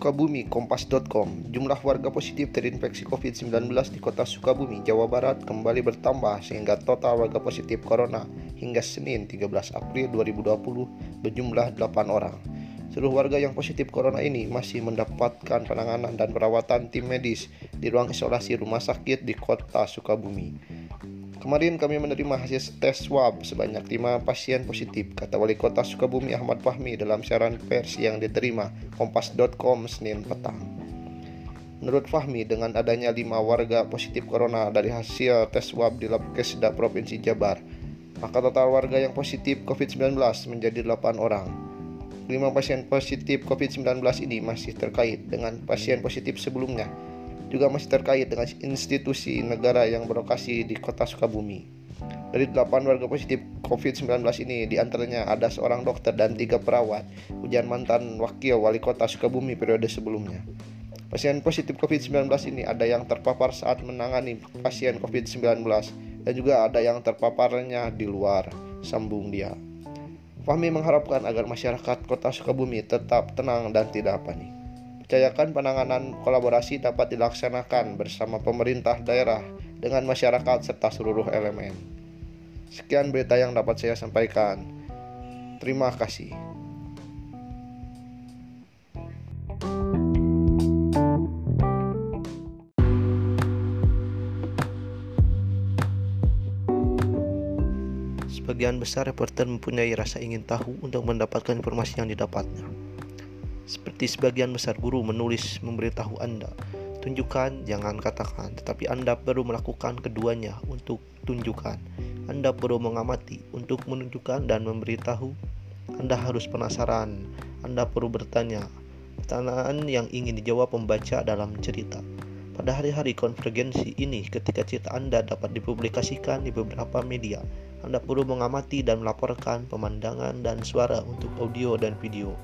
Sukabumi, Kompas.com, jumlah warga positif terinfeksi COVID-19 di kota Sukabumi, Jawa Barat kembali bertambah sehingga total warga positif corona hingga Senin 13 April 2020 berjumlah 8 orang. Seluruh warga yang positif corona ini masih mendapatkan penanganan dan perawatan tim medis di ruang isolasi rumah sakit di kota Sukabumi. Kemarin kami menerima hasil tes swab sebanyak 5 pasien positif, kata Wali Kota Sukabumi Ahmad Fahmi dalam siaran pers yang diterima Kompas.com Senin petang. Menurut Fahmi, dengan adanya 5 warga positif corona dari hasil tes swab di Labkesda Provinsi Jabar, maka total warga yang positif COVID-19 menjadi 8 orang. 5 pasien positif COVID-19 ini masih terkait dengan pasien positif sebelumnya, juga masih terkait dengan institusi negara yang berlokasi di kota Sukabumi. Dari 8 warga positif COVID-19 ini di antaranya ada seorang dokter dan tiga perawat, ujian mantan wakil wali kota Sukabumi periode sebelumnya. Pasien positif COVID-19 ini ada yang terpapar saat menangani pasien COVID-19 dan juga ada yang terpaparnya di luar, sambung dia. Fahmi mengharapkan agar masyarakat kota Sukabumi tetap tenang dan tidak panik percayakan penanganan kolaborasi dapat dilaksanakan bersama pemerintah daerah dengan masyarakat serta seluruh elemen. Sekian berita yang dapat saya sampaikan. Terima kasih. Sebagian besar reporter mempunyai rasa ingin tahu untuk mendapatkan informasi yang didapatnya. Seperti sebagian besar guru menulis memberitahu Anda, tunjukkan, jangan katakan, tetapi Anda perlu melakukan keduanya untuk tunjukkan. Anda perlu mengamati untuk menunjukkan dan memberitahu. Anda harus penasaran, Anda perlu bertanya. Pertanyaan yang ingin dijawab pembaca dalam cerita. Pada hari-hari konvergensi ini, ketika cerita Anda dapat dipublikasikan di beberapa media, Anda perlu mengamati dan melaporkan pemandangan dan suara untuk audio dan video.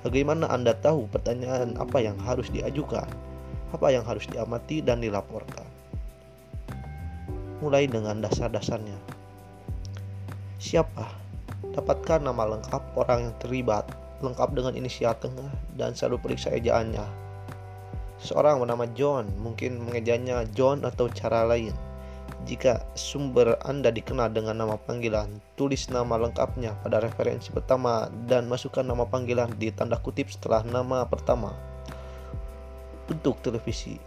Bagaimana Anda tahu pertanyaan apa yang harus diajukan, apa yang harus diamati dan dilaporkan? Mulai dengan dasar-dasarnya. Siapa? Dapatkan nama lengkap orang yang terlibat, lengkap dengan inisial tengah dan selalu periksa ejaannya. Seorang bernama John mungkin mengejanya John atau cara lain jika sumber Anda dikenal dengan nama panggilan, tulis nama lengkapnya pada referensi pertama dan masukkan nama panggilan di tanda kutip setelah nama pertama. Untuk televisi,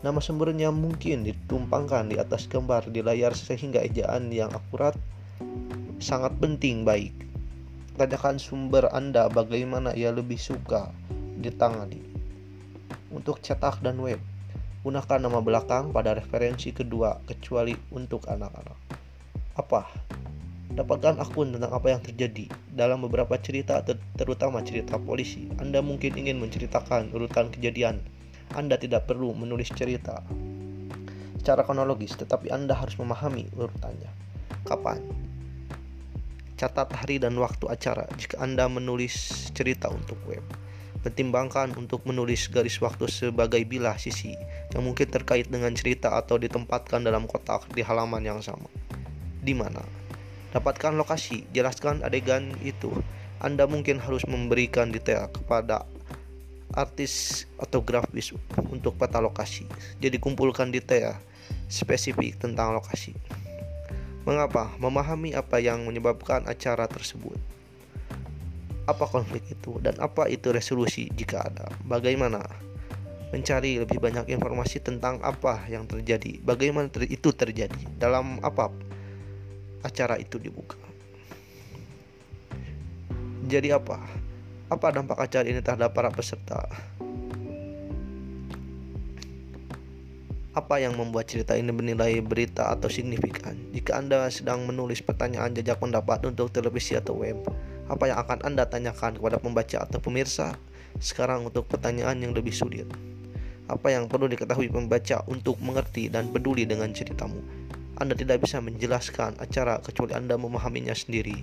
nama sumbernya mungkin ditumpangkan di atas gambar di layar sehingga ejaan yang akurat sangat penting baik. Tanyakan sumber Anda bagaimana ia lebih suka ditangani. Untuk cetak dan web, Gunakan nama belakang pada referensi kedua kecuali untuk anak-anak. Apa? Dapatkan akun tentang apa yang terjadi dalam beberapa cerita ter terutama cerita polisi. Anda mungkin ingin menceritakan urutan kejadian. Anda tidak perlu menulis cerita secara kronologis, tetapi Anda harus memahami urutannya. Kapan? Catat hari dan waktu acara jika Anda menulis cerita untuk web. Pertimbangkan untuk menulis garis waktu sebagai bilah sisi yang mungkin terkait dengan cerita atau ditempatkan dalam kotak di halaman yang sama. Di mana? Dapatkan lokasi, jelaskan adegan itu. Anda mungkin harus memberikan detail kepada artis atau grafis untuk peta lokasi. Jadi kumpulkan detail spesifik tentang lokasi. Mengapa? Memahami apa yang menyebabkan acara tersebut apa konflik itu dan apa itu resolusi jika ada. Bagaimana mencari lebih banyak informasi tentang apa yang terjadi, bagaimana ter itu terjadi, dalam apa acara itu dibuka. Jadi apa? Apa dampak acara ini terhadap para peserta? Apa yang membuat cerita ini bernilai berita atau signifikan? Jika Anda sedang menulis pertanyaan jajak pendapat untuk televisi atau web, apa yang akan Anda tanyakan kepada pembaca atau pemirsa? Sekarang untuk pertanyaan yang lebih sulit. Apa yang perlu diketahui pembaca untuk mengerti dan peduli dengan ceritamu? Anda tidak bisa menjelaskan acara kecuali Anda memahaminya sendiri.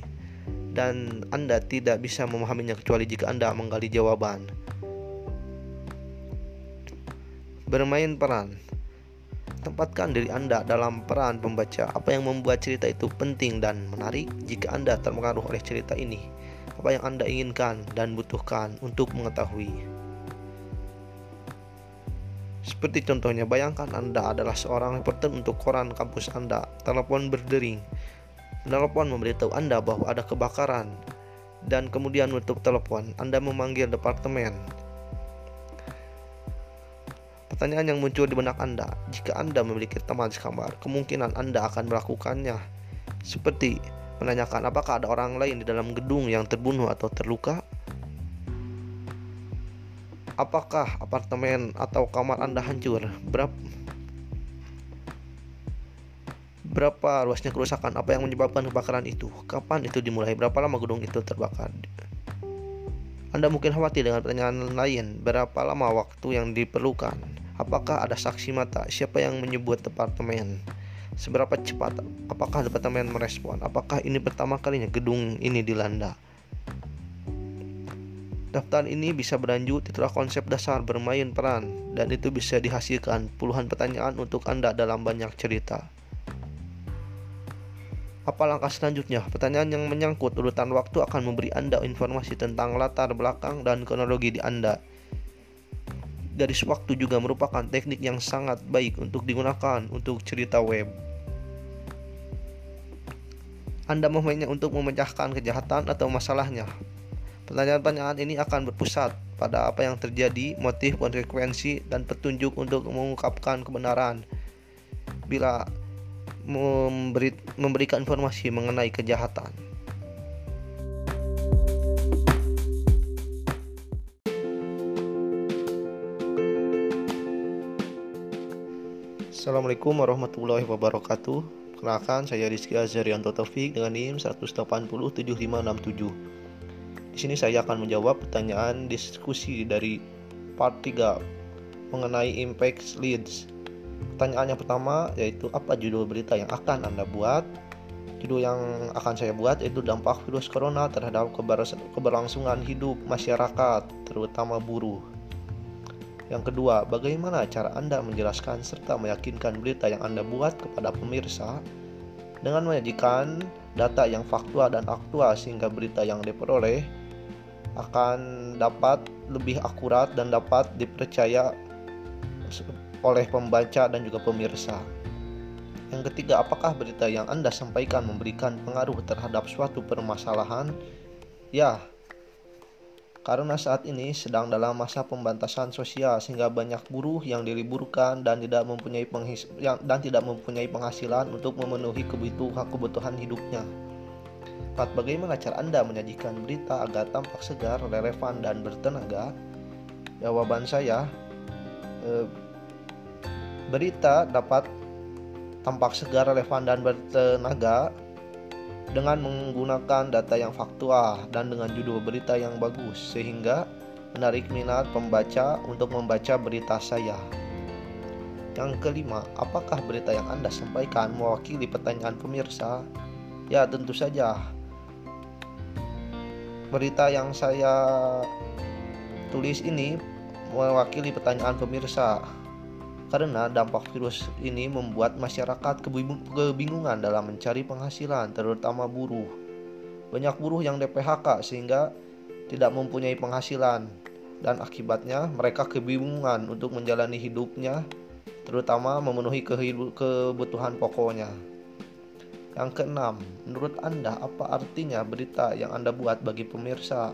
Dan Anda tidak bisa memahaminya kecuali jika Anda menggali jawaban. Bermain peran Tempatkan diri Anda dalam peran pembaca. Apa yang membuat cerita itu penting dan menarik? Jika Anda terpengaruh oleh cerita ini, apa yang Anda inginkan dan butuhkan untuk mengetahui? Seperti contohnya, bayangkan Anda adalah seorang reporter untuk koran kampus Anda. Telepon berdering. Telepon memberitahu Anda bahwa ada kebakaran. Dan kemudian menutup telepon, Anda memanggil departemen. Pertanyaan yang muncul di benak Anda, jika Anda memiliki teman sekamar, kemungkinan Anda akan melakukannya. Seperti menanyakan apakah ada orang lain di dalam gedung yang terbunuh atau terluka, Apakah apartemen atau kamar Anda hancur? Berapa Berapa luasnya kerusakan? Apa yang menyebabkan kebakaran itu? Kapan itu dimulai? Berapa lama gedung itu terbakar? Anda mungkin khawatir dengan pertanyaan lain. Berapa lama waktu yang diperlukan? Apakah ada saksi mata? Siapa yang menyebut departemen? Seberapa cepat? Apakah departemen merespon? Apakah ini pertama kalinya gedung ini dilanda? Daftar ini bisa berlanjut, itulah konsep dasar bermain peran, dan itu bisa dihasilkan puluhan pertanyaan untuk Anda dalam banyak cerita. Apa langkah selanjutnya? Pertanyaan yang menyangkut urutan waktu akan memberi Anda informasi tentang latar belakang dan kronologi di Anda. Garis waktu juga merupakan teknik yang sangat baik untuk digunakan untuk cerita web. Anda memainnya untuk memecahkan kejahatan atau masalahnya. Pertanyaan-pertanyaan ini akan berpusat pada apa yang terjadi, motif, konsekuensi, dan petunjuk untuk mengungkapkan kebenaran. Bila memberi, memberikan informasi mengenai kejahatan. Assalamualaikum warahmatullahi wabarakatuh. Kenalkan saya Rizky Azarianto Taufik dengan NIM 1807567. Di sini saya akan menjawab pertanyaan diskusi dari part 3 mengenai impact leads. Pertanyaan yang pertama yaitu apa judul berita yang akan Anda buat? Judul yang akan saya buat yaitu dampak virus corona terhadap keberlangsungan hidup masyarakat, terutama buruh. Yang kedua, bagaimana cara Anda menjelaskan serta meyakinkan berita yang Anda buat kepada pemirsa dengan menyajikan data yang faktual dan aktual sehingga berita yang diperoleh akan dapat lebih akurat dan dapat dipercaya oleh pembaca dan juga pemirsa. Yang ketiga, apakah berita yang Anda sampaikan memberikan pengaruh terhadap suatu permasalahan? Ya, karena saat ini sedang dalam masa pembatasan sosial sehingga banyak buruh yang diliburkan dan tidak mempunyai penghis yang, dan tidak mempunyai penghasilan untuk memenuhi kebutuhan kebutuhan hidupnya. 4. Bagaimana cara Anda menyajikan berita agar tampak segar, relevan, dan bertenaga? Jawaban saya, e, berita dapat tampak segar, relevan, dan bertenaga dengan menggunakan data yang faktual dan dengan judul berita yang bagus sehingga menarik minat pembaca untuk membaca berita saya. Yang kelima, apakah berita yang Anda sampaikan mewakili pertanyaan pemirsa? Ya, tentu saja berita yang saya tulis ini mewakili pertanyaan pemirsa karena dampak virus ini membuat masyarakat kebingungan dalam mencari penghasilan terutama buruh. Banyak buruh yang DPHK sehingga tidak mempunyai penghasilan. Dan akibatnya mereka kebingungan untuk menjalani hidupnya terutama memenuhi kebutuhan pokoknya. Yang keenam, menurut Anda apa artinya berita yang Anda buat bagi pemirsa?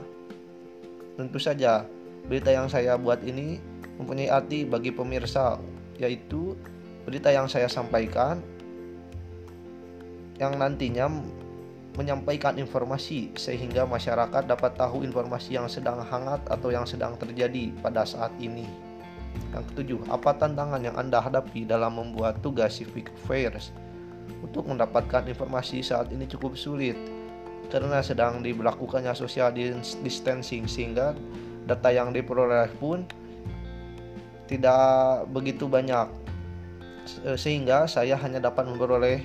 Tentu saja, berita yang saya buat ini mempunyai arti bagi pemirsa, yaitu berita yang saya sampaikan yang nantinya menyampaikan informasi sehingga masyarakat dapat tahu informasi yang sedang hangat atau yang sedang terjadi pada saat ini. Yang ketujuh, apa tantangan yang Anda hadapi dalam membuat tugas civic affairs? untuk mendapatkan informasi saat ini cukup sulit karena sedang diberlakukannya social distancing sehingga data yang diperoleh pun tidak begitu banyak sehingga saya hanya dapat memperoleh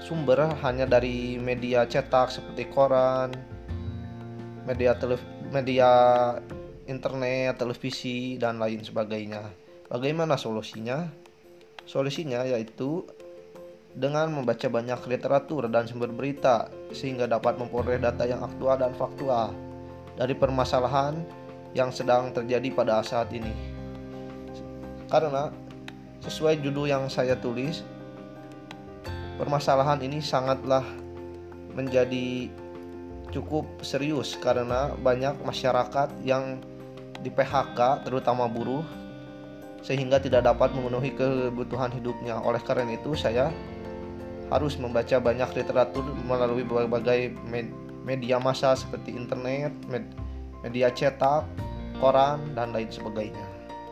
sumber hanya dari media cetak seperti koran, media televisi, media internet, televisi dan lain sebagainya. Bagaimana solusinya? Solusinya yaitu dengan membaca banyak literatur dan sumber berita sehingga dapat memperoleh data yang aktual dan faktual dari permasalahan yang sedang terjadi pada saat ini. Karena sesuai judul yang saya tulis, permasalahan ini sangatlah menjadi cukup serius karena banyak masyarakat yang di PHK terutama buruh sehingga tidak dapat memenuhi kebutuhan hidupnya. Oleh karena itu saya harus membaca banyak literatur melalui berbagai media massa seperti internet, media cetak, koran, dan lain sebagainya.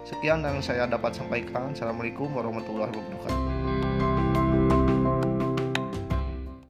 Sekian yang saya dapat sampaikan. Assalamualaikum warahmatullahi wabarakatuh.